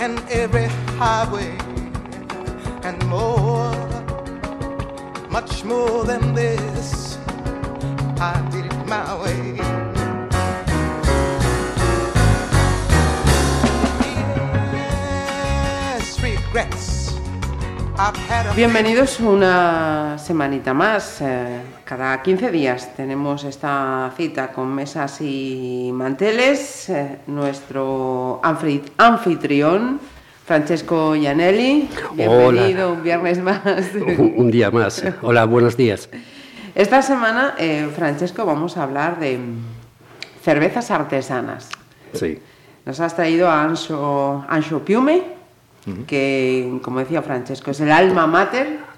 and every highway and more, much more than this. I did it my way. Bienvenidos una semanita más. Eh, Cada 15 días tenemos esta cita con mesas y manteles. Eh, Nuestro anfitrión, Francesco Gianelli. Bienvenido un viernes más. Un, un día más. Hola, buenos días. Esta semana, eh, Francesco, vamos a hablar de cervezas artesanas. Sí. Nos has traído a Ancho, Ancho Piume, que, como decía Francesco, es el alma mater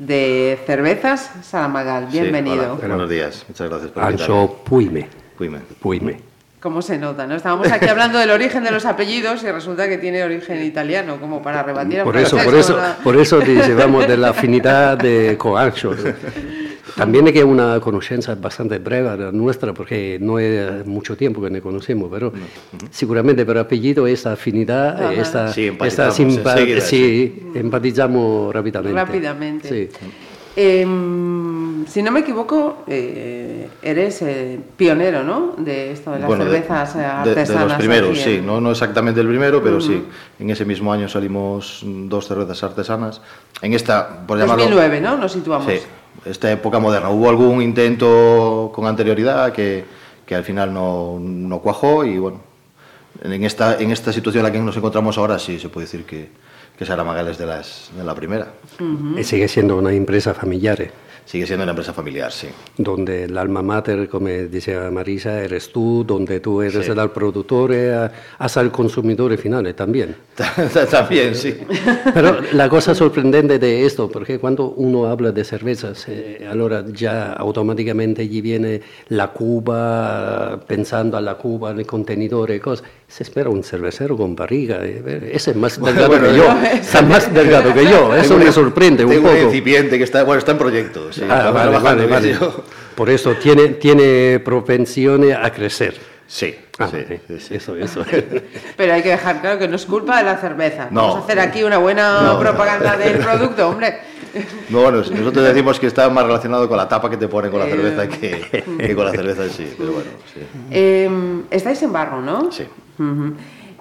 de cervezas Salamagal. Sí, Bienvenido. hola, buenos días, muchas gracias por Ancho invitarme. Puime. Puime. Puime. ¿Cómo se nota? ¿no? Estábamos aquí hablando del origen de los apellidos y resulta que tiene origen italiano, como para rebatir a Por eso, por eso, por eso te llevamos de la afinidad de con Ancho. También es que una conocencia bastante breve la nuestra, porque no es mucho tiempo que nos conocemos, pero seguramente por apellido esta afinidad, Ajá. esta, Sí, esta simpa- enseguida, sí, empatizamos rápidamente. Rápidamente. Sí. Em, si no me equivoco, eh, eres eh, pionero, ¿no? De esto de las Bueno, de- cervezas eh, de- artesanas. De, los primeros, sí, en- no, no exactamente el primero, pero sí. En ese mismo año salimos dos cervezas artesanas. En esta, por llamarlo... 2009, ¿no? Nos situamos. Sí, esta época moderna. Hubo algún intento con anterioridad que, que al final no, no cuajó y bueno, en esta, en esta situación en la que nos encontramos ahora sí se puede decir que, que Saramagal es de, las, de la primera. Y sigue siendo una empresa familiar. eh. Sigue siendo una empresa familiar, sí. donde el alma mater, como decía Marisa, eres tú, donde tú eres Sí. el productor eh, hasta el consumidor final eh, también. También, sí. Pero la cosa sorprendente de esto, porque cuando uno habla de cervezas, eh, ahora ya automáticamente allí viene la cuba, pensando a la cuba, el contenedor y cosas. Se espera un cervecero con barriga. eh, Ese es más delgado bueno, que yo- yo, está más delgado que yo. Eso me sorprende un tengo poco. un recipiente que está, bueno, está en proyecto. sí. Ah, vale, vale. Por eso tiene, tiene propensiones a crecer. Sí, Ah, sí, sí, sí. Eso, eso. Pero hay que dejar claro que no es culpa de la cerveza. No. Vamos a hacer aquí una buena No. propaganda del producto, hombre. No, bueno, nosotros decimos que está más relacionado con la tapa que te ponen con la Eh. cerveza que, que con la cerveza en sí, pero bueno, sí. Eh, estáis en Barro, ¿no? Sí.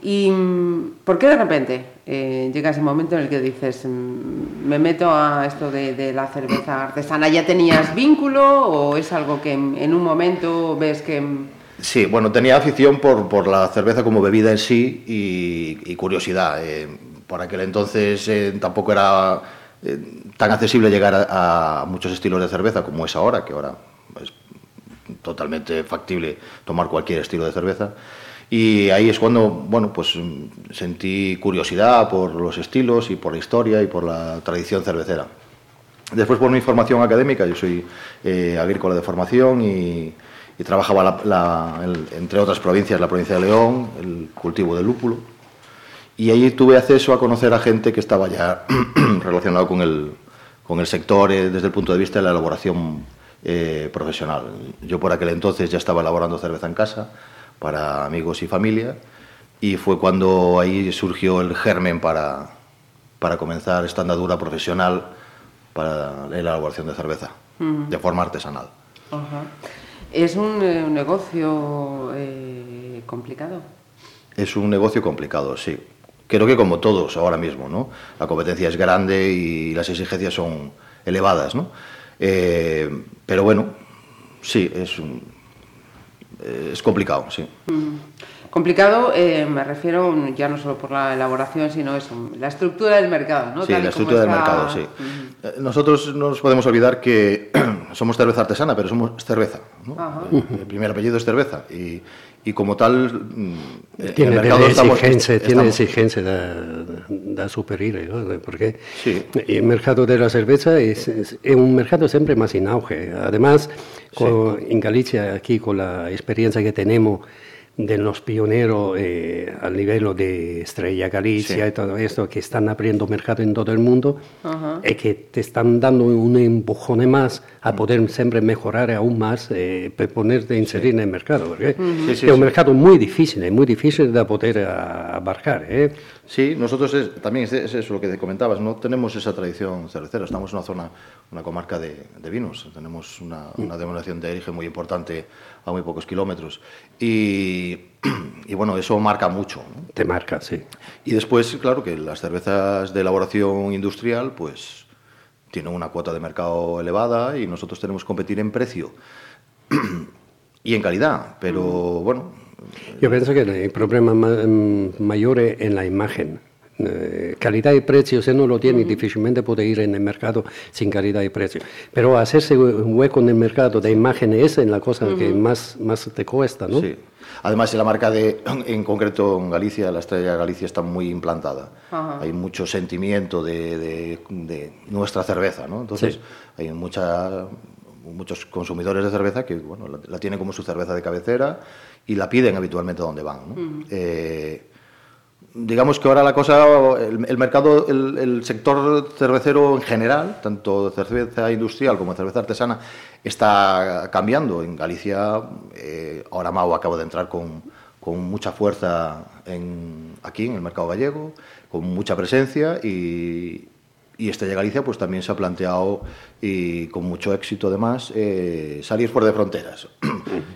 ¿Y mm, por qué de repente eh, llega ese momento en el que dices, mm, me meto a esto de, de la cerveza artesana? ¿Ya tenías vínculo o es algo que en, en un momento ves que... Sí, bueno, tenía afición por, por la cerveza como bebida en sí y, curiosidad. eh, por aquel entonces eh, tampoco era eh, tan accesible llegar a, muchos estilos de cerveza como es ahora, que ahora es totalmente factible tomar cualquier estilo de cerveza. Y ahí es cuando, bueno, pues sentí curiosidad por los estilos y por la historia y por la tradición cervecera. Después por mi formación académica, yo soy agrícola de formación y, y trabajaba, la- la- el- entre otras provincias, la provincia de León, el cultivo del lúpulo. Y ahí tuve acceso a conocer a gente que estaba ya relacionado con el, con el sector eh, desde el punto de vista de la elaboración eh, profesional. Yo por aquel entonces ya estaba elaborando cerveza en casa para amigos y familia y fue cuando ahí surgió el germen para, para comenzar esta andadura profesional para la elaboración de cerveza, de forma artesanal. Ajá. Es un eh, un negocio eh, complicado. Es un negocio complicado, sí. Creo que como todos ahora mismo, ¿no? La competencia es grande y las exigencias son elevadas, ¿no? Eh, pero bueno, sí, es, un- eh, es complicado, sí. Complicado, eh, me refiero ya no solo por la elaboración, sino eso, la estructura del mercado, ¿no? Sí, la estructura del mercado, sí. Eh, nosotros no nos podemos olvidar que somos cerveza artesana, pero somos cerveza. ¿no? El primer apellido es cerveza. Y, y como tal, mm, tiene el mercado exigencia, estamos, tiene exigencia da, da superire, ¿no? porque sí. el mercado de la cerveza es, es, es, un mercado siempre más en auge. Además, con, sí. en Galicia, aquí con la experiencia que tenemos, de los pioneros eh, al nivel de Estrella Galicia sí. y todo esto, que están abriendo mercado en todo el mundo, uh -huh. y que te están dando un empujón más a poder siempre mejorar aún más, eh, ponerte a inserir sí. en el mercado, porque uh -huh. sí, es un mercado muy difícil, muy difícil de poder abarcar. ¿eh? Sí, nosotros es, también es, es, eso lo que comentabas, no tenemos esa tradición cervecera, estamos en una zona, una comarca de, de vinos, tenemos una, una denominación de origen muy importante a muy pocos kilómetros. Y, y bueno, eso marca mucho. ¿no? Te marca, sí. Y después, claro, que las cervezas de elaboración industrial, pues tienen una cuota de mercado elevada y nosotros tenemos que competir en precio y en calidad, pero bueno. Yo pienso que el problema mayor es en la imagen. Eh, calidad y precio, si no lo tiene, uh -huh. difícilmente puede ir en el mercado sin calidad y precio. Pero hacerse un hueco en el mercado de imagen es la cosa uh -huh. que más, más te cuesta, ¿no? Sí. Además, la marca de, en concreto en Galicia, la estrella de Galicia está muy implantada. Uh -huh. Hay mucho sentimiento de, de, de, nuestra cerveza, ¿no? Entonces, sí. hay mucha, muchos consumidores de cerveza que bueno, la, la, tienen como su cerveza de cabecera y la piden habitualmente donde van. ¿no? eh, digamos que ahora la cosa, el, mercado, el, sector cervecero en general, tanto cerveza industrial como cerveza artesana, está cambiando. En Galicia, eh, ahora Mau acaba de entrar con, con mucha fuerza aquí en el mercado gallego, con mucha presencia y, y Estrella Galicia pues también se ha planteado y con mucho éxito además eh, salir fuera de fronteras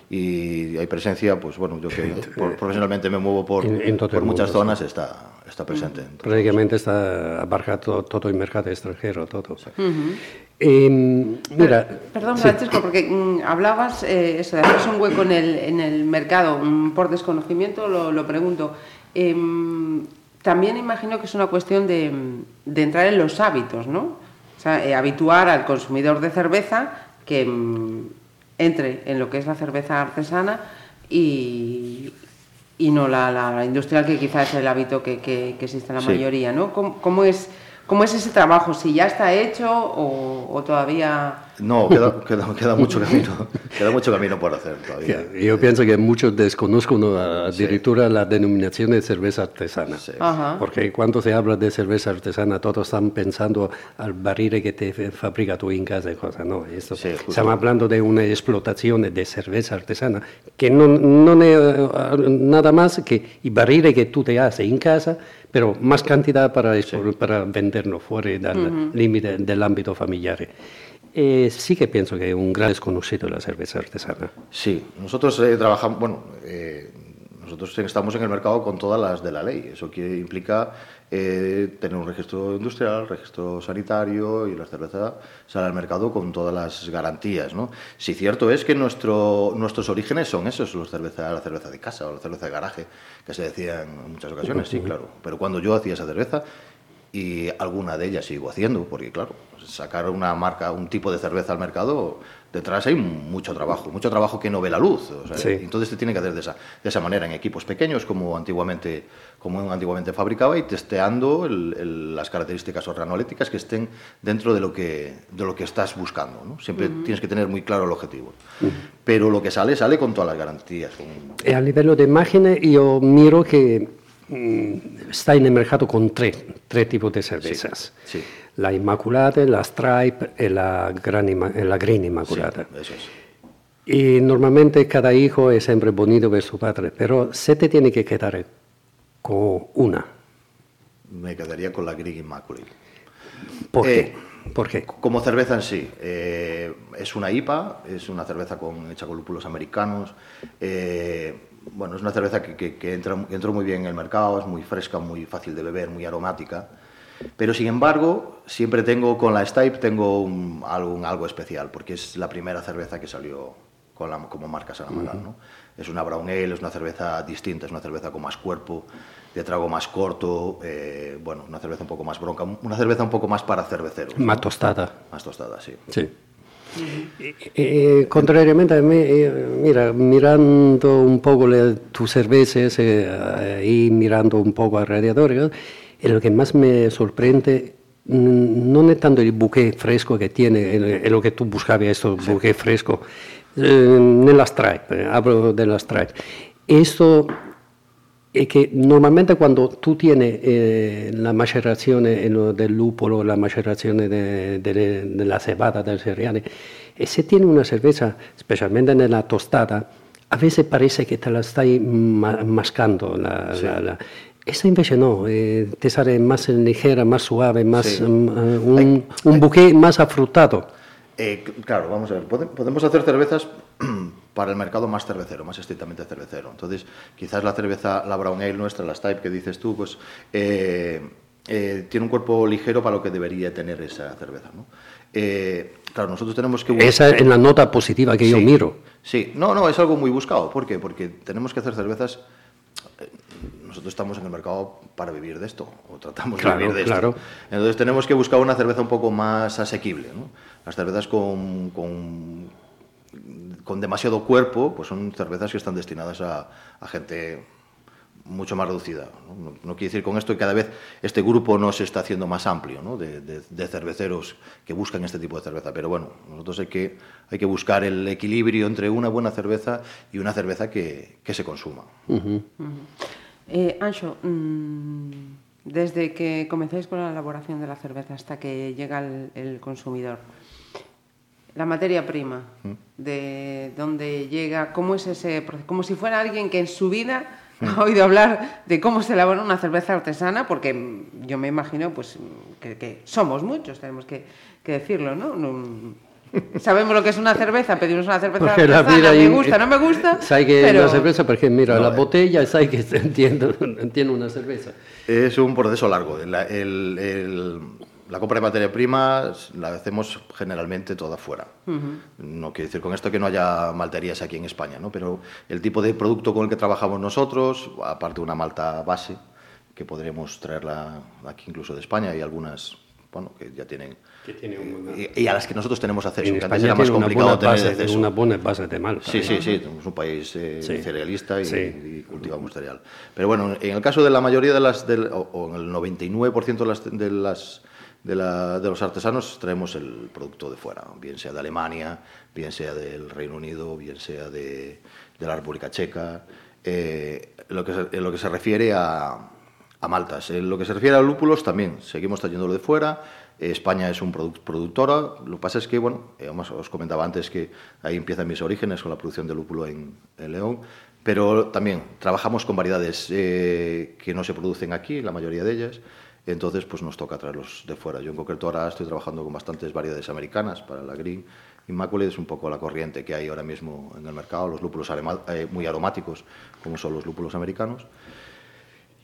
y hay presencia pues bueno yo que por, profesionalmente me muevo por, en, en por muchas mundo, zonas sí. está está presente prácticamente está abarca todo, todo, el mercado extranjero todo sí. uh -huh. eh, mira perdón Francisco sí. porque mm, hablabas eh, eso de hacerse un hueco en el, en el mercado mm, por desconocimiento lo, lo pregunto eh, también imagino que es una cuestión de, de entrar en los hábitos, ¿no? O sea, eh, habituar al consumidor de cerveza que mm, entre en lo que es la cerveza artesana y, y no la, la, industrial, que quizás es el hábito que, que, que existe en la sí. mayoría, ¿no? ¿Cómo, ¿Cómo, es, ¿Cómo es ese trabajo? ¿Si ya está hecho o, o todavía...? No, queda, queda, queda, mucho camino, queda mucho camino por hacer todavía. Yo pienso que muchos desconozco a directora sí. la denominación de cerveza artesana. Sí. Porque cuando se habla de cerveza artesana, todos están pensando al barril que te fabrica tú en casa y cosas. No, esto, sí, estamos hablando de una explotación de cerveza artesana que no, no es nada más que el barril que tú te haces en casa, pero más cantidad para, sí. para venderlo fuera del uh -huh. límite del ámbito familiar. Eh, sí que pienso que es un gran desconocido la cerveza artesana. Sí, nosotros eh, trabajamos, bueno, eh, nosotros estamos en el mercado con todas las de la ley. Eso que implica eh, tener un registro industrial, registro sanitario y la cerveza sale al mercado con todas las garantías. ¿no? Si cierto es que nuestro, nuestros orígenes son esos, los cerveza, la cerveza de casa o la cerveza de garaje, que se decía en muchas ocasiones, sí, claro. Pero cuando yo hacía esa cerveza, y alguna de ellas sigo haciendo, porque claro, sacar una marca, un tipo de cerveza al mercado, detrás hay mucho trabajo, mucho trabajo que no ve la luz. O sea, sí. Entonces se tiene que hacer de esa, de esa manera, en equipos pequeños, como antiguamente, como antiguamente fabricaba, y testeando el, el, las características organolépticas que estén dentro de lo que, de lo que estás buscando. ¿no? Siempre uh -huh. tienes que tener muy claro el objetivo. Uh -huh. Pero lo que sale, sale con todas las garantías. Con... A nivel de imagen, yo miro que está en el mercado con tres, tres tipos de cervezas. Sí, sí. La Inmaculada, la Stripe y la, gran, la Green Inmaculada. Sí, eso es. Y normalmente cada hijo es siempre bonito ver su padre, pero se te tiene que quedar con una. Me quedaría con la Green Immaculate. ¿Por eh, qué? ¿Por qué? Como cerveza en sí. Eh, es una IPA, es una cerveza con, hecha con lúpulos americanos. Eh, bueno, es una cerveza que, que, que, entra, que, entró muy bien en el mercado, es muy fresca, muy fácil de beber, muy aromática. Pero sin embargo, siempre tengo con la Stipe tengo un, algo, especial, porque es la primera cerveza que salió con la, como marca Salamanca. Uh -huh. ¿no? es una brown ale, es una cerveza distinta, es una cerveza con más cuerpo, de trago más corto, eh, bueno, una cerveza un poco más bronca, una cerveza un poco más para cerveceros. Más tostada. Más tostada, sí. Sí. Eh, contrariamente a mí, eh, mira, mirando un poco le, tus cervezas eh, y mirando un poco alrededor, lo que más me sorprende mm, no es tanto el buque fresco que tiene, lo que tú buscabas, esto, buque fresco, en las stripe, hablo de las stripe. Esto es que normalmente cuando tú tienes eh, la maceración del lúpulo, la maceración de, de, de, la cebada, del cereal, y se tiene una cerveza, especialmente en la tostada, a veces parece que te la estás ma mascando. La, sí. la, la, esta invece no, eh, te sale más ligera, más suave, más, sí. um, un, un buque más afrutado. Eh, claro, vamos a ver, podemos hacer cervezas para el mercado más cervecero, más estrictamente cervecero. Entonces, quizás la cerveza, la Brown Ale nuestra, la Type que dices tú, pues eh, eh, tiene un cuerpo ligero para lo que debería tener esa cerveza. ¿no? Eh, claro, nosotros tenemos que... Esa es la nota positiva que sí, yo miro. Sí, no, no, es algo muy buscado. ¿Por qué? Porque tenemos que hacer cervezas... Nosotros estamos en el mercado para vivir de esto, o tratamos claro, de vivir de claro. esto. Entonces tenemos que buscar una cerveza un poco más asequible. ¿no? Las cervezas con, con con demasiado cuerpo, pues son cervezas que están destinadas a, a gente mucho más reducida. ¿no? No, no, quiere decir con esto que cada vez este grupo no se está haciendo más amplio ¿no? de, de, de, cerveceros que buscan este tipo de cerveza. Pero bueno, nosotros hay que, hay que buscar el equilibrio entre una buena cerveza y una cerveza que, que se consuma. Uh -huh. Uh -huh. Eh, Anxo, mmm, desde que comenzáis con la elaboración de la cerveza hasta que llega el, el consumidor, la materia prima, de dónde llega, cómo es ese proceso, como si fuera alguien que en su vida ha oído hablar de cómo se elabora una cerveza artesana, porque yo me imagino pues que, que somos muchos, tenemos que, que decirlo, ¿no? ¿no? Sabemos lo que es una cerveza, pedimos una cerveza porque artesana, me gusta, no me gusta. Sabe que pero... una cerveza, porque mira, no, la botella, sabe que entiende, entiende una cerveza. Es un proceso largo. El, el, el la compra de materia prima la hacemos generalmente toda fuera. Uh -huh. No quiere decir con esto que no haya malterías aquí en España, ¿no? pero el tipo de producto con el que trabajamos nosotros, aparte de una malta base, que podremos traerla aquí incluso de España, y algunas bueno, que ya tienen... Que tiene un... y, y, a las que nosotros tenemos acceso, en que antes era más complicado tener base, acceso. Una buena base de malta. Sí, sí, sí, somos un país eh, sí. cerealista y, sí. y, cultivamos cereal. Pero bueno, en el caso de la mayoría de las, del, o, o en el 99% de las... De las de, los artesanos traemos el producto de fuera, bien sea de Alemania, bien sea del Reino Unido, bien sea de, la República Checa, eh, lo, que se, lo que se refiere a, a, maltas. En lo que se refiere a lúpulos también, seguimos trayéndolo de fuera, España es un produ productora, lo que pasa es que, bueno, eh, os comentaba antes que ahí empiezan mis orígenes con la producción de lúpulo en, en León, pero también trabajamos con variedades eh, que no se producen aquí, la mayoría de ellas, entonces pues nos toca traerlos de fuera. Yo en concreto ahora estoy trabajando con bastantes variedades americanas para la Green Immaculate, es un poco la corriente que hay ahora mismo en el mercado, los lúpulos eh, muy aromáticos, como son los lúpulos americanos.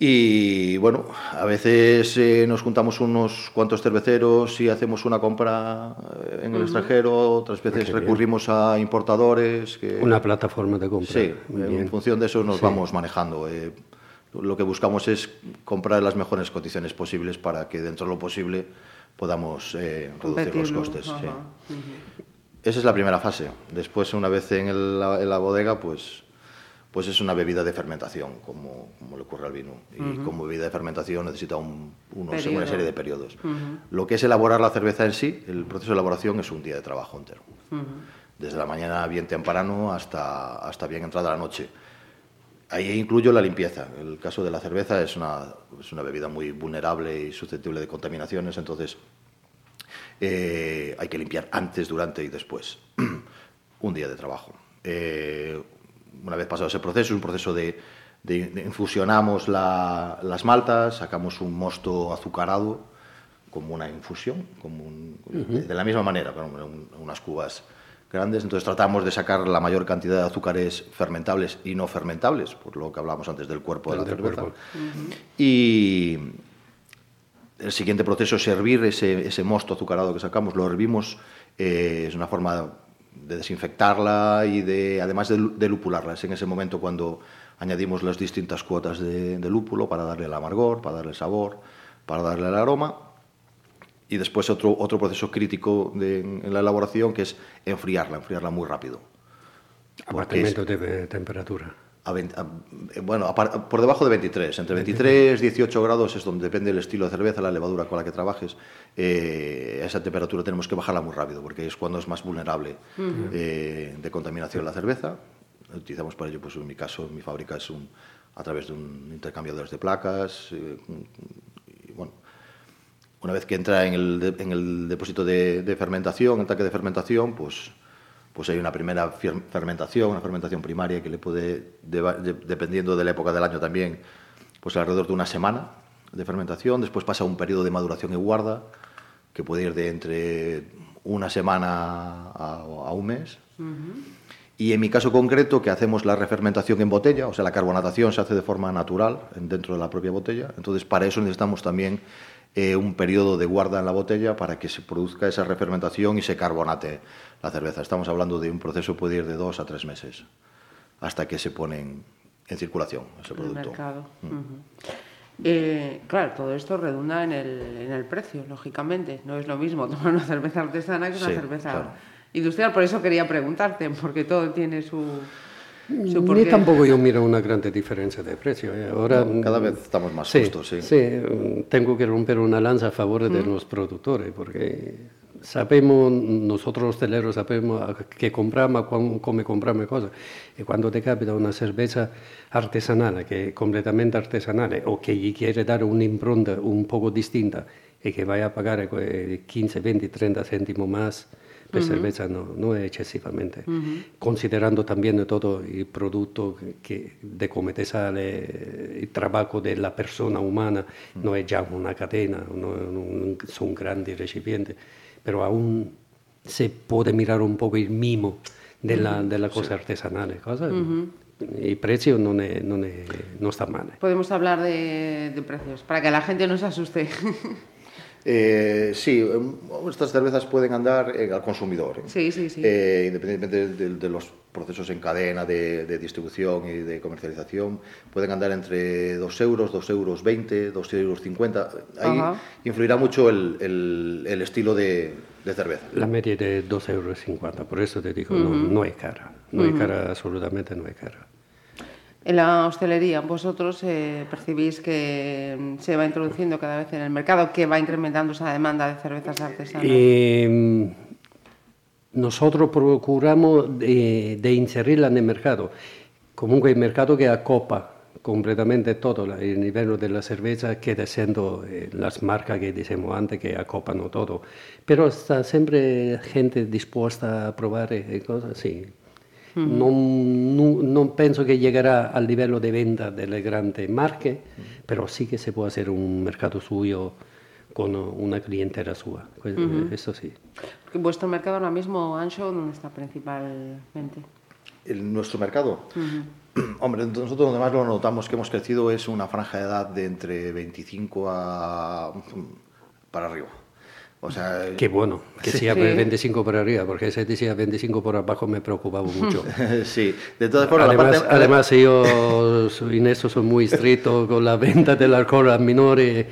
Y bueno, a veces eh, nos juntamos unos cuantos cerveceros y hacemos una compra eh, en el uh -huh. extranjero, otras veces recurrimos bien. a importadores. Que... Una plataforma de compra. Sí, en función de eso nos sí. vamos manejando. Eh, lo que buscamos es comprar las mejores condiciones posibles para que dentro de lo posible podamos eh, reducir los costes. Uh -huh. sí. uh -huh. Esa es la primera fase. Después, una vez en, el, en, la bodega, pues, pues es una bebida de fermentación, como, como le ocurre al vino. Y uh -huh. como bebida de fermentación necesita un, unos, una serie de periodos. Lo que es elaborar la cerveza en sí, el proceso de elaboración es un día de trabajo entero. Desde la mañana bien temprano hasta, hasta bien entrada la noche. Ahí incluyo la limpieza. El caso de la cerveza es una, es una bebida muy vulnerable y susceptible de contaminaciones, entonces eh, hay que limpiar antes, durante y después. un día de trabajo. Eh, una vez pasado ese proceso, es un proceso de, de, de infusionamos la, las maltas, sacamos un mosto azucarado como una infusión, como un, uh -huh. de, de, la misma manera, con unas cubas grandes, entonces tratamos de sacar la mayor cantidad de azúcares fermentables y no fermentables, por lo que hablábamos antes del cuerpo de la cerveza. Uh -huh. Y el siguiente proceso es hervir ese, ese, mosto azucarado que sacamos, lo hervimos, eh, es una forma de desinfectarla y de, además de, de, lupularla. Es en ese momento cuando añadimos las distintas cuotas de, de, lúpulo para darle el amargor, para darle el sabor, para darle el aroma. Y después otro, otro proceso crítico de, en la elaboración que es enfriarla, enfriarla muy rápido. Apartamento de temperatura. A 20, a, bueno, a, por debajo de 23, entre 23 y 18 grados es donde depende el estilo de cerveza, la levadura con la que trabajes. Eh, a esa temperatura tenemos que bajarla muy rápido porque es cuando es más vulnerable uh -huh. eh, de contaminación la cerveza. Utilizamos para ello, pues en mi caso, mi fábrica es un, a través de un intercambiador de placas. Eh, una vez que entra en el, en el depósito de, de fermentación, el tanque de fermentación, pues pues hay una primera fermentación, una fermentación primaria que le puede, de, de, dependiendo de la época del año también, pues alrededor de una semana de fermentación. Después pasa un periodo de maduración y guarda, que puede ir de entre una semana a, a un mes. Uh -huh. Y en mi caso concreto, que hacemos la refermentación en botella, o sea, la carbonatación se hace de forma natural dentro de la propia botella. Entonces, para eso necesitamos también eh, un periodo de guarda en la botella para que se produzca esa refermentación y se carbonate la cerveza. Estamos hablando de un proceso que puede ir de dos a tres meses hasta que se pone en, en circulación ese producto. En el mercado. Mm. Uh -huh. eh, claro, todo esto redunda en el, en el, precio, lógicamente. No es lo mismo tomar una cerveza artesana que una sí, cerveza claro. industrial. Por eso quería preguntarte, porque todo tiene su... su Ni tampoco yo miro una gran diferencia de precio. ¿eh? Ahora, no, cada vez estamos más sí, justos, sí. Sí, tengo que romper una lanza a favor de mm. los productores, porque sabemos, nosotros hosteleros sabemos que compramos, come compramos cosas. Y cuando te capita una cerveza artesanal, que es completamente artesanal, o que quiere dar una impronta un poco distinta, y que vaya a pagar 15, 20, 30 céntimos más per uh -huh. cerveza no, no es excesivamente, uh -huh. considerando también todo el producto que, de cómo te sale el trabajo de la persona humana, uh -huh. no es ya una cadena, no, no, son grandes recipientes, pero aún se puede mirar un poco el mimo de la, de la cosa sí. artesanal, cosa, il prezzo non, è, non, è, non, sta male. Podemos hablar de, de precios, para que la gente no se asuste. Eh, sí, estas cervezas pueden andar eh, al consumidor. ¿eh? Sí, sí, sí. Eh, independientemente de, de, de, los procesos en cadena de, de, distribución y de comercialización, pueden andar entre 2 euros, 2 euros 20, 2 euros 50. Ahí Ajá. influirá mucho el, el, el estilo de, cerveza. La media de 2 euros 50, por eso te digo, uh -huh. no, no, es cara. No uh -huh. es cara, absolutamente no es cara. En la hostelería, vosotros eh, percibís que se va introduciendo cada vez en el mercado, que va incrementando esa demanda de cervezas artesanas. Eh, nosotros procuramos de, de, inserirla en el mercado. Comunque el mercado que acopa completamente todo, el nivel de la cerveza queda siendo eh, las marcas que decimos antes que acopan todo. Pero está siempre gente dispuesta a probar eh, cosas, sí. Uh -huh. non, non, non, penso che llegará al livello di venta delle grandi marche, uh -huh. però sì che si può essere un mercato suyo con una clientela sua, uh -huh. eso sí. Vuestro mercado ahora mismo, Ancho, ¿dónde está principalmente? ¿El, ¿Nuestro mercado? Hombre, nosotros donde más lo notamos que hemos crecido es una franja de edad de entre 25 a para arriba. O sea, Qué bueno, que sea sí. 25 por arriba, porque si decía 25 por abajo me preocupaba mucho. sí, de todas formas... Además, parte... además yo en eso soy muy estricto con la venta del alcohol a menores.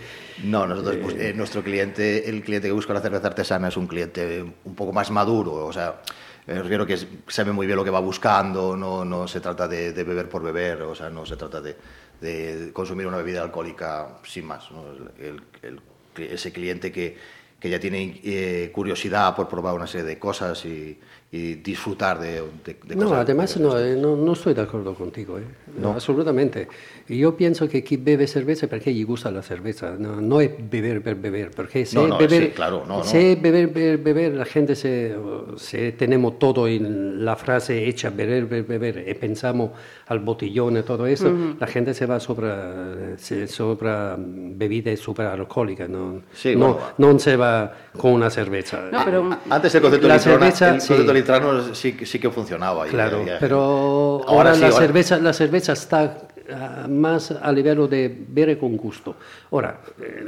No, nosotros, eh, pues, eh, nuestro cliente, el cliente que busca la cerveza artesana es un cliente un poco más maduro, o sea, me refiero que sabe muy bien lo que va buscando, no, no se trata de, de beber por beber, o sea, no se trata de, de consumir una bebida alcohólica sin más. ¿no? El, el, ese cliente que que ya tiene eh, curiosidad por probar una serie de cosas y, y disfrutar de, de, de no, cosas. Además, de no, eh, no, no, estoy de acuerdo contigo, eh. no. absolutamente. Yo pienso que quien bebe cerveza porque le gusta la cerveza, no, no es beber, beber, beber, porque si no, no, beber, sí, claro, no, si beber, beber, beber, la gente se, se, tenemos todo en la frase hecha, beber, beber, beber, y pensamos al botellón y todo eso, uh -huh. la gente se va sobre, se, sobre bebidas super alcohólicas, no, sí, no, bueno, no se va con una cerveza. No, pero... Antes el concepto, la cerveza, el concepto sí. litrano sí, sí que funcionaba. Claro, y, y, pero ahora, ahora sí, la, ahora... Cerveza, la cerveza está a, más a livello di bere con gusto. Ora,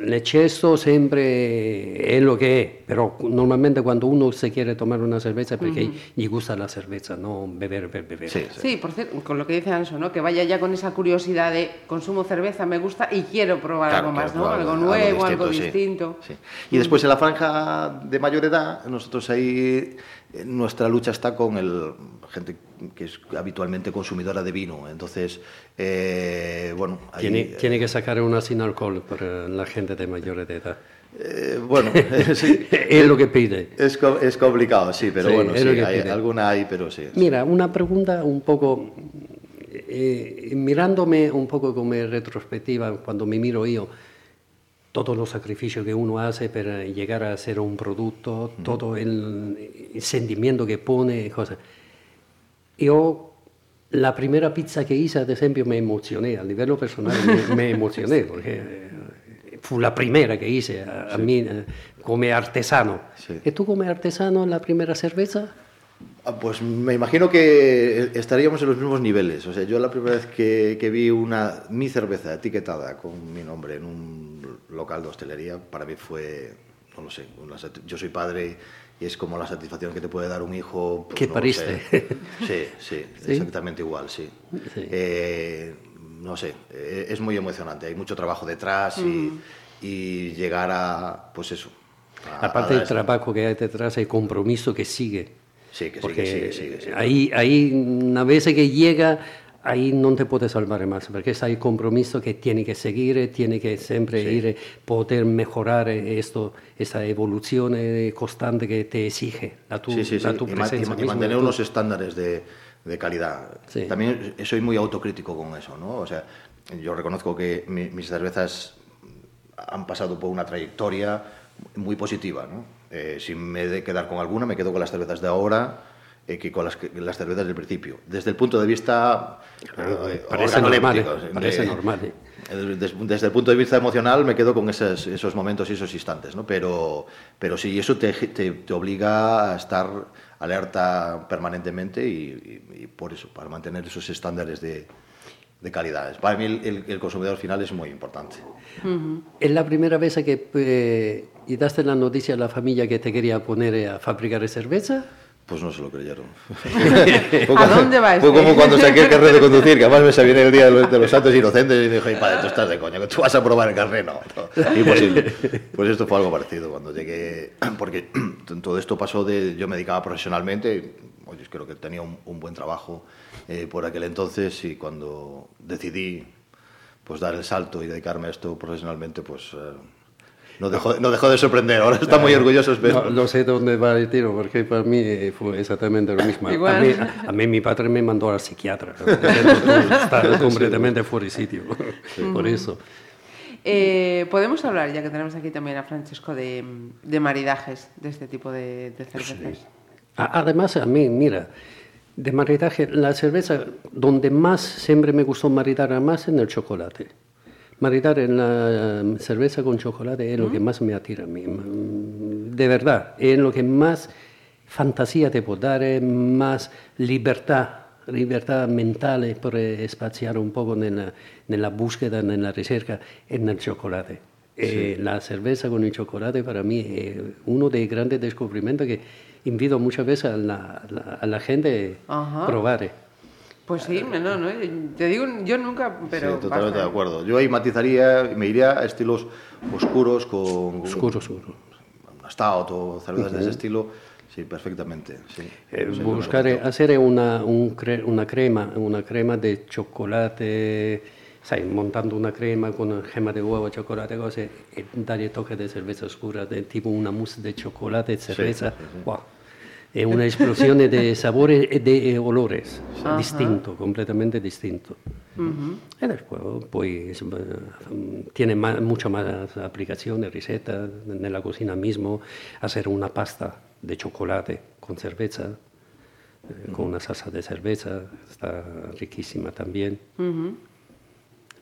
l'eccesso sempre è lo che è, però normalmente quando uno se quiere tomar una cerveza es porque uh -huh. gli gusta la cerveza, no beber per beber. Sí, sí. sí, por cierto, con lo que dice Anso, ¿no? que vaya ya con esa curiosidad de consumo cerveza, me gusta y quiero probar claro, algo más, ¿no? Algo, algo nuevo, algo distinto. Sí, sí. Y después en la franja de mayor edad, nosotros ahí nuestra lucha está con el gente que es habitualmente consumidora de vino. Entonces, eh, bueno... Ahí, tiene, eh, tiene, que sacar una sin alcohol para la gente de mayor edad. Eh, bueno, sí, es lo que pide. Es, es complicado, sí, pero sí, bueno, sí, hay, alguna hay, pero sí. Mira, una pregunta un poco, eh, mirándome un poco como retrospectiva, cuando me miro yo, todos los sacrificios que uno hace para llegar a ser un producto, todo el, el, sentimiento que pone, cosas. Yo, la primera pizza que hice, ad esempio, me emocioné, a livello personale me, me emocioné, porque fu la primera que hice a, a sí. mí como artesano. Sí. ¿Y tú como artesano la primera cerveza? Ah, pues me imagino que estaríamos en los mismos niveles. O sea, yo la primera vez que, que, vi una mi cerveza etiquetada con mi nombre en un local de hostelería, para mí fue, no lo sé, una, yo soy padre y es como la satisfacción que te puede dar un hijo. Pues, ¿Qué no pariste? Sí, sí, sí, exactamente igual, sí. sí. Eh, no sé, eh, es muy emocionante, hay mucho trabajo detrás y, mm. y llegar a, pues eso. A, Aparte del trabajo que hay detrás, hay compromiso que sigue. Sí, que porque sigue, sigue, sigue, sigue. Ahí, ahí, una vez que llega, ahí non te puoi salvare más, perché sai il compromesso che tieni che seguire, tieni che sempre sì. ir, poter mejorare esto, esa evoluzione costante che te exige la tu, sí, sí, la tu sí. presencia. Y, y mantener unos estándares de, de calidad. Sí. También soy muy autocrítico con eso, ¿no? O sea, yo reconozco que mi, mis cervezas han pasado por una trayectoria muy positiva, ¿no? Eh, si me he de quedar con alguna, me quedo con las cervezas de ahora, eh, que con las, las, cervezas del principio. Desde el punto de vista eh, parece normal, eh, parece normal. Desde, desde, el punto de vista emocional me quedo con esos, esos momentos y esos instantes, ¿no? pero, pero sí, eso te, te, te obliga a estar alerta permanentemente y, y, y, por eso, para mantener esos estándares de, de calidades. Para mí el, el, el, consumidor final es muy importante. Uh -huh. Es la primera vez que eh, y daste la noticia a la familia que te quería poner a fabricar cerveza. Pues no se lo creyeron. ¿A dónde va Fue como cuando saqué el carnet de conducir, que además me viene el día de los, de los santos inocentes y dije, padre, tú estás de coña, que tú vas a probar el carnet. No, no, imposible. Pues esto fue algo parecido cuando llegué, porque todo esto pasó de, yo me dedicaba profesionalmente, oye, creo que tenía un, un buen trabajo eh, por aquel entonces y cuando decidí pues dar el salto y dedicarme a esto profesionalmente, pues... Eh, no dejó, no dejó de sorprender, ahora está muy orgulloso. No, no, sé dónde va el tiro, porque para mí fue exactamente lo mismo. A mí, a mí, mi padre me mandó al psiquiatra, está completamente fuera de sitio, sí. por eso. Eh, Podemos hablar, ya que tenemos aquí también a Francesco, de, de maridajes de este tipo de, de cervezas. Sí. Además, a mí, mira, de maridaje, la cerveza donde más siempre me gustó maridar más en el chocolate. Maridar en la um, cerveza con chocolate es lo que más me atira a mí. De verdad, es lo que más fantasía te puede dar, más libertad, libertad mental por espaciar un poco en la, en la búsqueda, en la ricerca, en el chocolate. Sí. Eh, la cerveza con el chocolate para mí es uno de los grandes descubrimientos que invito muchas veces a la, a la gente a probar. Pues sí, no, no, te digo, yo nunca, pero... Sí, totalmente basta. de acuerdo. Yo ahí matizaría, me iría a estilos oscuros con... Oscuro, oscuro. Un stout o cervezas uh -huh. de ese estilo, sí, perfectamente. Sí, eh, buscar, hacer una, un cre una crema, una crema de chocolate, sai, montando una crema con gema de huevo, chocolate, cose, e darle toque de cerveza oscura, de tipo una mousse de chocolate, cerveza, sí, sí, sí. wow. È una esplosione di sapori e di olores uh -huh. distinto, completamente distinto. Uh -huh. E después poi tiene más, mucha más aplicazione, ricetta nella cocina mismo, hacer una pasta de chocolate con cerveza, uh -huh. con una salsa de cerveza, está riquísima también.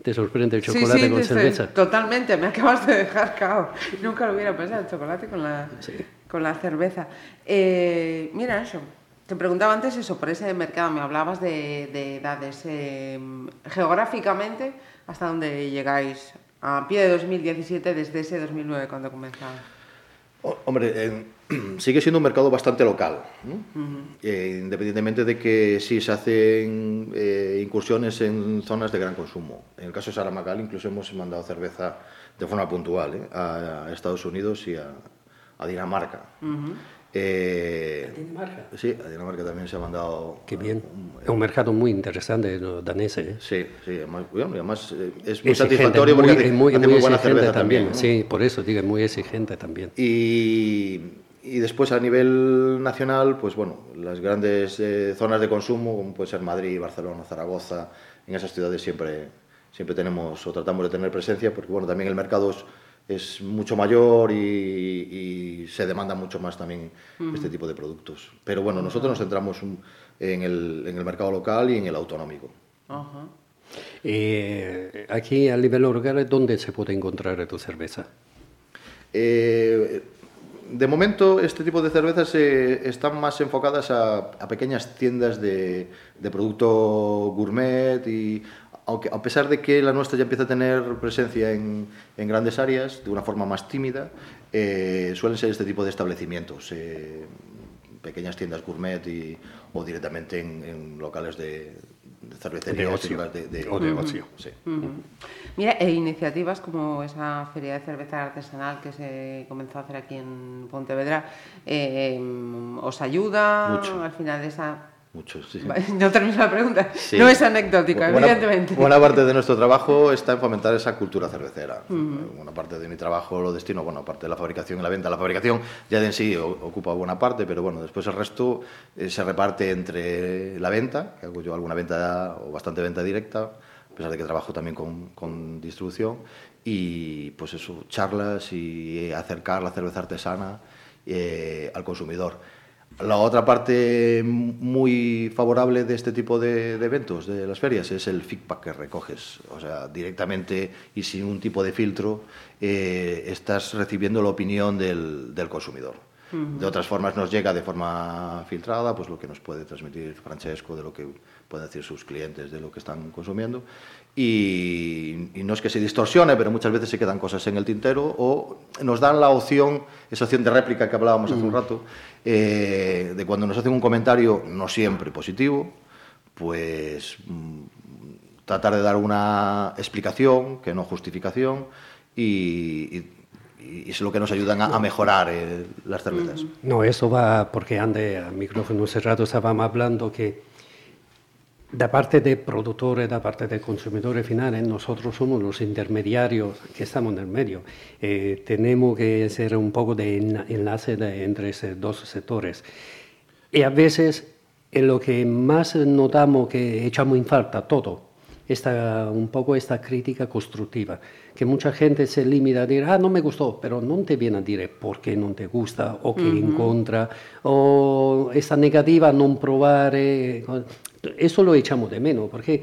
¿Te sorprende el chocolate sí, sí, con cerveza? Totalmente, me acabas de dejar cao. Nunca lo hubiera pensado, el chocolate con la... Sí con la cerveza. Eh, mira, eso, Te preguntaba antes eso, por ese mercado, me hablabas de, de edades. Eh, geográficamente, ¿hasta dónde llegáis? A pie de 2017, desde ese 2009 cuando comenzaba. Hombre, eh, sigue siendo un mercado bastante local, eh, independientemente de que sí se hacen eh, incursiones en zonas de gran consumo. En el caso de Saramagal incluso hemos mandado cerveza de forma puntual a, Estados Unidos y a, Dinamarca. Eh, ¿Dinamarca? Sí, a Dinamarca también se ha mandado. Qué bien. es un mercado muy interesante los daneses. ¿eh? Sí, sí, además, eh, es muy satisfactorio porque hace, muy, buena cerveza también. Sí, por eso digo, muy exigente también. Y, y, después a nivel nacional, pues bueno, las grandes zonas de consumo, como puede ser Madrid, Barcelona, Zaragoza, en esas ciudades siempre, siempre tenemos o tratamos de tener presencia, porque bueno, también el mercado es es mucho mayor y, se demanda mucho más también este tipo de productos. Pero bueno, nosotros nos centramos en el, en el mercado local y en el autonómico. Eh, aquí a nivel local, ¿dónde se puede encontrar tu cerveza? Eh, de momento, este tipo de cervezas eh, están más enfocadas a, pequeñas tiendas de, de, producto gourmet y aunque a pesar de que la nuestra ya empieza a tener presencia en, grandes áreas, de una forma más tímida, eh, suelen ser este tipo de establecimientos, eh, pequeñas tiendas gourmet y, o directamente en, locales de, cervecería. De De, o de ocio. Sí. Mira, e iniciativas como esa feria de cerveza artesanal que se comenzó a hacer aquí en Pontevedra, eh, ¿os ayuda al final de esa no termino la pregunta. No es anecdótica, evidentemente. Buena parte de nuestro trabajo está en fomentar esa cultura cervecera. Buena parte de mi trabajo lo destino, bueno, aparte de la fabricación y la venta. La fabricación ya de en sí ocupa buena parte, pero bueno, después el resto eh, se reparte entre la venta, que hago yo alguna venta o bastante venta directa, a pesar de que trabajo también con, con distribución, y pues eso, charlas y acercar la cerveza artesana eh, al consumidor. La otra parte muy favorable de este tipo de, eventos, de las ferias, es el feedback que recoges. O sea, directamente y sin un tipo de filtro, eh, estás recibiendo la opinión del, consumidor. De otras formas nos llega de forma filtrada, pues lo que nos puede transmitir Francesco de lo que pueden decir sus clientes de lo que están consumiendo. Y, no es que se distorsione, pero muchas veces se quedan cosas en el tintero o nos dan la opción, esa opción de réplica que hablábamos hace un rato, eh, de cuando nos hacen un comentario, no siempre positivo, pues mm, tratar de dar una explicación, que no justificación, y, es lo que nos ayudan a, mejorar eh, las cervezas. No, eso va porque ande a micrófono cerrado estábamos hablando que da parte de productores, da parte de consumidores finales, nosotros somos los intermediarios que estamos en el medio. Eh, tenemos que ser un poco de enlace entre esos dos sectores. Y a veces en lo que más notamos que echamos en falta todo, esta, un poco esta crítica constructiva, que mucha gente se limita a decir, ah, no me gustó, pero no te viene a decir por qué no te gusta o qué en contra, o esta negativa a no probar. Eso lo echamos de menos, porque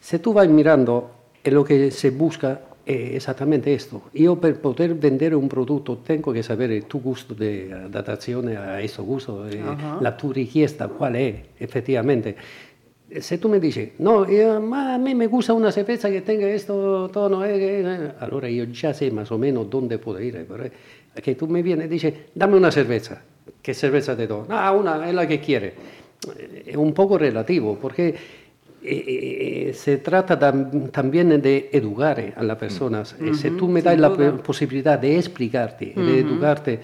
si tú vas mirando, lo que se busca es exactamente esto. Yo para poder vender un producto tengo que saber tu gusto de adaptación a ese gusto, eh, la tu richiesta, cuál es, efectivamente. Si tú me dices, no, a mí me gusta una cerveza que tenga esto tono, eh, eh, allora yo ya sé más o menos dónde puedo ir. Pero que tú me vienes y dices, dame una cerveza. ¿Qué cerveza te doy? Ah, una, es la que quiere es un poco relativo, porque eh, eh, se trata también de educar a las personas. Mm. si tú me das la posibilidad de explicarte, de educarte,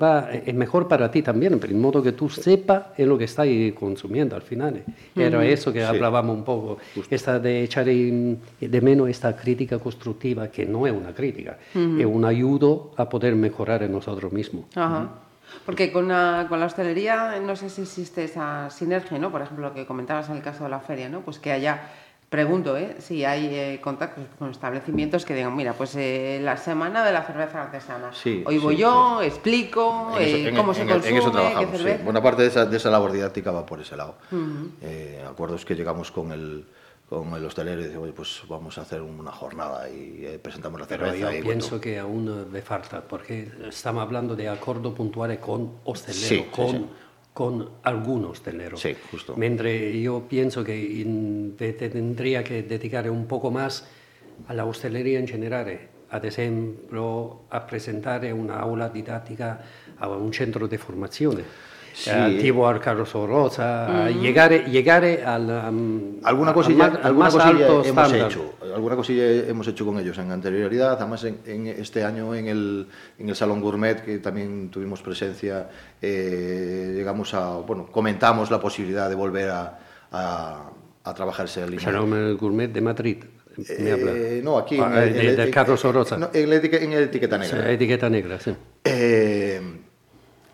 va, es mejor para ti también, pero en modo que tú sepas en lo que estás consumiendo al final. Era eso que hablábamos un poco, esta de echar de menos esta crítica constructiva, que no es una crítica, es un ayudo a poder mejorar en nosotros mismos. Porque con la, con la hostelería no sé si existe esa sinergia, ¿no? Por ejemplo, lo que comentabas en el caso de la feria, ¿no? Pues que haya, pregunto, ¿eh? Si hay eh, contactos con establecimientos que digan, mira, pues eh, la semana de la cerveza artesana. Hoy voy yo, explico eh, cómo se consume, en eso trabajamos, sí. Buena parte de esa, de esa labor didáctica va por ese lado. acuerdos que llegamos con el con el hostelero y dice, oye, pues vamos a hacer una jornada y eh, presentamos la cerveza. Pero yo pienso que aún me falta, porque estamos hablando de acuerdo puntuales con hostelero, con con algunos hosteleros. Sí, justo. Mientras yo pienso que in, tendría que dedicar un poco más a la hostelería en general, ad esempio a presentare una aula didattica a un centro di formazione. Sí. Eh, al Carlos Rosa, mm. llegar, llegar al, um, alguna cosilla, al, al alguna más cosilla alto hemos estándar. hecho, alguna cosilla hemos hecho con ellos en anterioridad, además en, en este año en el, en el Salón Gourmet que también tuvimos presencia, eh, llegamos a, bueno, comentamos la posibilidad de volver a, a, a trabajar ese línea. Salón Gourmet de Madrid. Eh, no, aquí Ah, en, el, de- en de el- Carlos Oroza. no, en, la etiqueta, en el etiqueta Sí, negra. etiqueta negra, sí. Eh,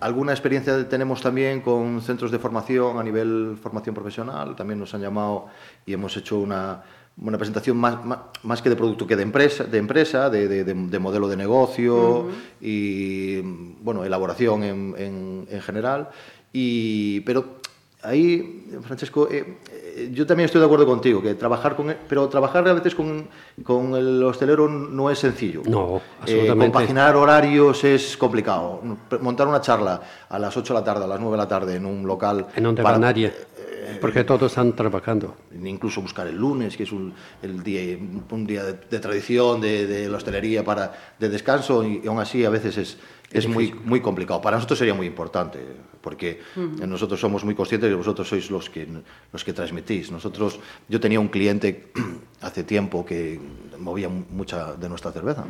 alguna experiencia tenemos también con centros de formación a nivel formación profesional. También nos han llamado y hemos hecho una, una presentación más, más, más que de producto que de empresa, de, empresa, de, de- de- de modelo de negocio y bueno, elaboración en, en- en general. Y, pero ahí, Francesco, eh, yo también estoy de acuerdo contigo, que trabajar con, pero trabajar a veces con, con el hostelero no es sencillo. No, Eh, absolutamente. compaginar horarios es complicado. Montar una charla a las 8 de la tarde, a las 9 de la tarde en un local. Te para- va nadie, porque todos están trabajando. Incluso buscar el lunes, que es un, el día, un día de, de tradición de, de la hostelería para, de descanso, y, aún así a veces es, es muy, muy complicado. Para nosotros sería muy importante, porque nosotros somos muy conscientes y vosotros sois los que, los que transmitís. Nosotros, yo tenía un cliente hace tiempo que movía mucha de nuestra cerveza.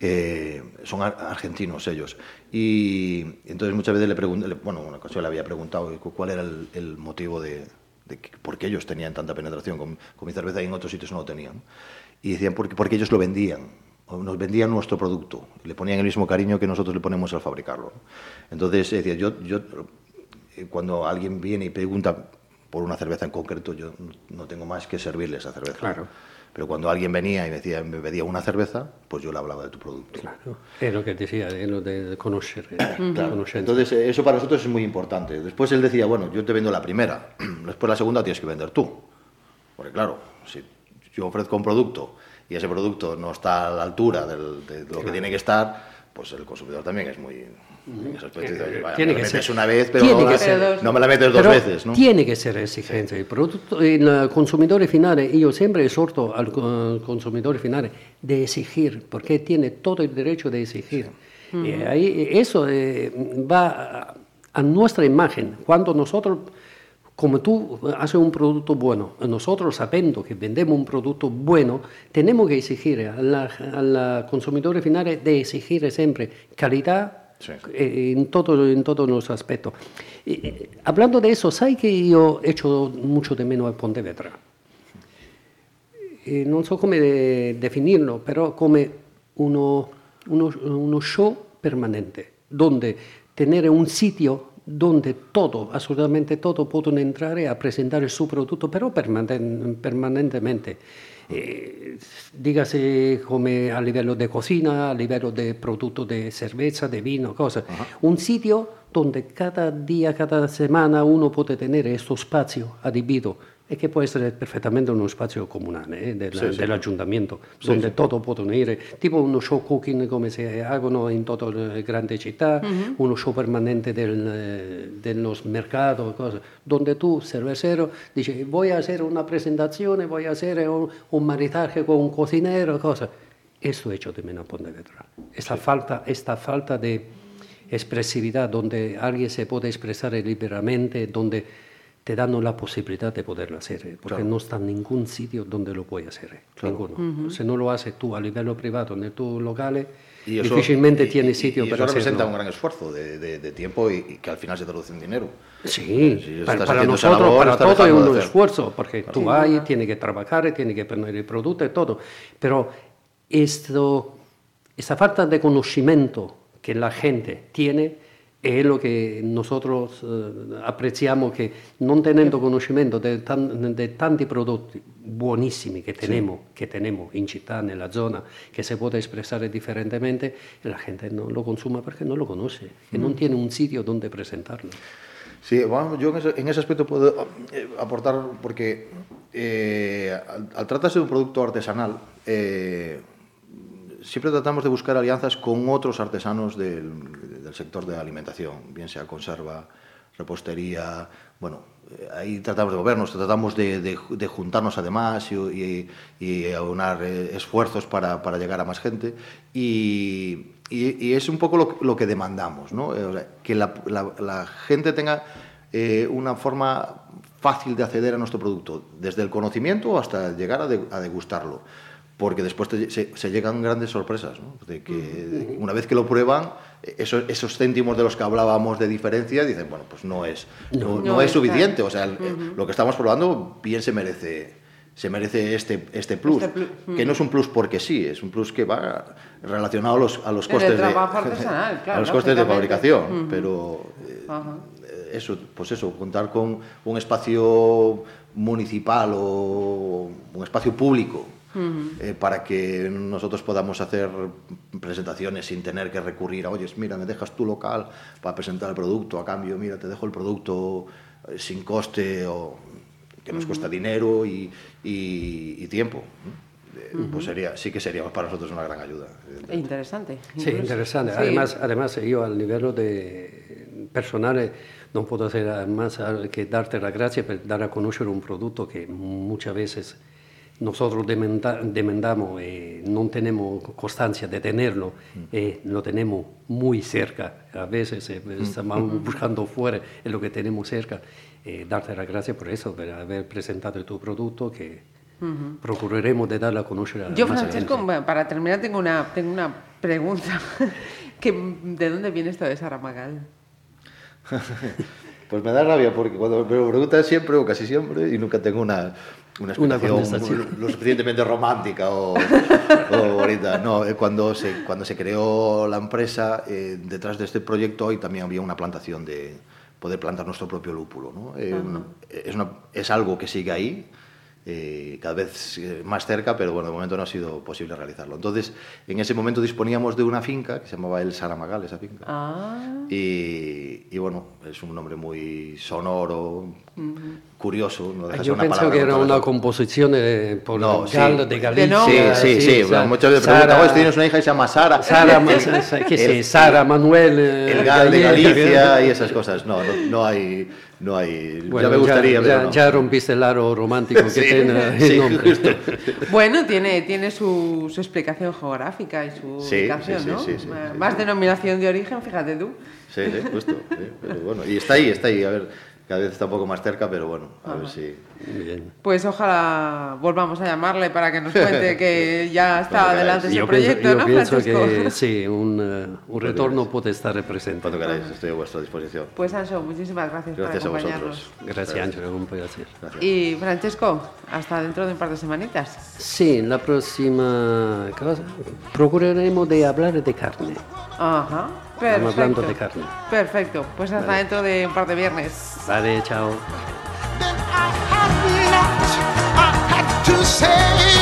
Eh, son ar- argentinos ellos. Y entonces muchas veces le pregunté, bueno, una ocasión le había preguntado cu- cuál era el, el motivo de, de que- por qué ellos tenían tanta penetración con, con mi cerveza y en otros sitios no lo tenían. Y decían porque, porque ellos lo vendían, nos vendían nuestro producto, le ponían el mismo cariño que nosotros le ponemos al fabricarlo. Entonces decía, yo, yo eh, cuando alguien viene y pregunta por una cerveza en concreto, yo no- tengo más que servirle esa cerveza. Claro. Pero cuando alguien venía y me decía, me pedía una cerveza, pues yo le hablaba de tu producto. Claro. Es lo que decía, es lo de conocer. eh, Claro. Entonces, eh, eso para nosotros es muy importante. Después él decía, bueno, yo te vendo la primera, después la segunda tienes que vender tú. Porque claro, si yo ofrezco un producto y ese producto no está a la altura del- de lo que tiene que estar, pues el consumidor también es muy... En ese aspecto dice, "Oye, vaya, Tiene me que la metes ser. una vez, pero no, que la- ser. no me la metes dos Pero veces, ¿no? Tiene que ser exigente. El producto, el consumidor final, yo siempre exhorto al co- consumidor final de exigir, porque tiene todo el derecho de exigir. Eh, ahí, eso eh, va a, a nuestra imagen. Cuando nosotros, como tú haces un producto bueno, nosotros sabiendo que vendemos un producto bueno, tenemos que exigir al al consumidor final de exigir siempre calidad, Sí. eh, en todo en todos los aspectos. Y, eh, hablando de eso, ¿sabes que yo echo mucho de menos a Pontevedra? Eh, non so come de- definirlo, però come uno, uno, uno show permanente, donde tener un sitio donde todo, assolutamente todo, possono entrare a presentare il suo prodotto, però permanen- permanentemente. Eh, dígase come a livello di cocina, a livello di prodotto di cerveza, di vino, cosa. Un sitio donde cada día, cada semana uno puede tener questo spazio adibito e che può essere perfettamente uno spazio comunale eh, del- Sì, sì. dell'aggiuntamento, donde todo possono ir, tipo uno show cooking come si hagono in tutte le grandi città, uno show permanente del, eh, dello mercato, cose, donde tu, cervecero, dici voy a hacer una presentazione, voy a hacer un, un maritaje con un cocinero, cosa. Esto hecho de menos a Pontevedra. Esta falta, esta falta de expresividad donde alguien se puede expresar liberamente, donde te dan la posibilidad de poderlo hacer, eh, porque Claro. no está en ningún sitio donde lo puedes hacer, eh, ninguno. Si no lo haces tú a nivel privado, en tu local, Y eso- difícilmente y- tienes y- sitio y para eso representa un gran esfuerzo de, de- de tiempo y, y que al final se traduce en dinero. Sí, Si para, para nosotros, labor, para todo es un hacer. esfuerzo, porque tú hay, tienes que trabajar, tienes que poner el producto y todo. Pero esto, esta falta de conocimiento que la gente tiene es lo que nosotros eh, apreciamos que non tenendo conoscimento tan- di tanti prodotti buonissimi che tenemos, che tenemos in città, nella zona, che si può espresare differentemente, la gente non lo consuma perché non lo conosce e non tiene un sitio donde presentarlo. Sí, bueno, yo en ese, en ese aspecto puedo eh, aportar porque eh, al, al tratarse de un producto artesanal, eh, siempre tratamos de buscar alianzas con otros artesanos del, sector de la alimentación, bien sea conserva repostería, bueno, eh, ahí tratamos de movernos, tratamos de, juntarnos además y, y, aunar eh, esfuerzos para, llegar a más gente y, es un poco lo, lo, que demandamos, ¿no? Eh, que la, la, gente tenga una forma fácil de acceder a nuestro producto, desde el conocimiento hasta llegar a, de, a degustarlo porque después te, se, se, llegan grandes sorpresas, ¿no? de que una vez que lo prueban, esos, esos, céntimos de los que hablábamos de diferencia, dicen, bueno, pues no es, no, no, no es suficiente, o sea, uh -huh. lo que estamos probando bien se merece, se merece este, este plus, este plus. -huh. que no es un plus porque sí, es un plus que va relacionado a los, a los costes, de, claro, a los costes de fabricación, pero eh, eso, pues eso, contar con un espacio municipal o un espacio público Uh -huh. eh, para que nosotros podamos hacer presentaciones sin tener que recurrir a, oye, mira, me dejas tu local para presentar el producto, a cambio, mira, te dejo el producto eh, sin coste o que nos uh -huh. cuesta dinero y, y, y tiempo. Uh -huh. Pues sería, sí que sería para nosotros una gran ayuda. Interesante. Sí, interesante. Sí. Además, además, yo al nivel de personal no puedo hacer más que darte la gracia por dar a conocer un producto que muchas veces nosotros demanda, demandamos eh, no tenemos constancia de tenerlo, mm. eh, lo tenemos muy cerca. A veces eh, mm. estamos buscando fuera en lo que tenemos cerca. Eh, darte las gracias por eso, por haber presentado tu producto que uh -huh. procuraremos de darla a conocer a Yo, Francesco, gente. para terminar, tengo una, tengo una pregunta. que, ¿De dónde viene esto de Saramagal? pues me da rabia porque cuando me lo preguntan siempre o casi siempre y nunca tengo una, una explicación lo suficientemente romántica o, o, bonita. No, eh, cuando se, cuando se creó la empresa, eh, detrás de este proyecto hoy también había una plantación de poder plantar nuestro propio lúpulo. ¿no? Eh, uh -huh. es, una, es algo que sigue ahí, eh, cada vez más cerca, pero bueno, de momento no ha sido posible realizarlo. Entonces, en ese momento disponíamos de una finca que se llamaba El Saramagal, esa finca. Ah. Y, y, bueno, es un nombre muy sonoro, uh -huh. curioso. No deja Yo una pensé que era una composición de, por no, sí. de Galicia. Sí, sí, sí. sí. Sara, muchas veces preguntan, tienes una hija y se llama Sara. Sara, ¿qué sé? Sara, Manuel. Eh, el Gal de Galicia y esas cosas. No, no, no hay no hay. Bueno, ya me gustaría. Ya, ya, no. ya, rompiste el aro romántico que sí, tiene sí, el nombre. bueno, tiene, tiene su, su, explicación geográfica y su sí, ubicación, ¿no? Más denominación de origen, fíjate tú. Sí, sí, justo. pero bueno, y está ahí, está ahí. A ver, cada vez está un poco más cerca, pero bueno, a Ajá. ver si. Bien. Pues ojalá volvamos a llamarle para que nos cuente que ya está adelante ese yo proyecto, pienso, ¿no, yo pienso Francesco? que sí, un, uh, un retorno puede estar representado. Cuando queráis, estoy a vuestra disposición. Pues Anso, muchísimas gracias, gracias por acompañarnos. A vosotros. Gracias, Ángel, un placer. Gracias. Y Francesco, hasta dentro de un par de semanitas. Sí, la próxima cosa, procuraremos de hablar de carne. Ajá. Perfecto. Estamos hablando de carne. Perfecto. Pues hasta vale. dentro de un par de viernes. Vale, chao. to say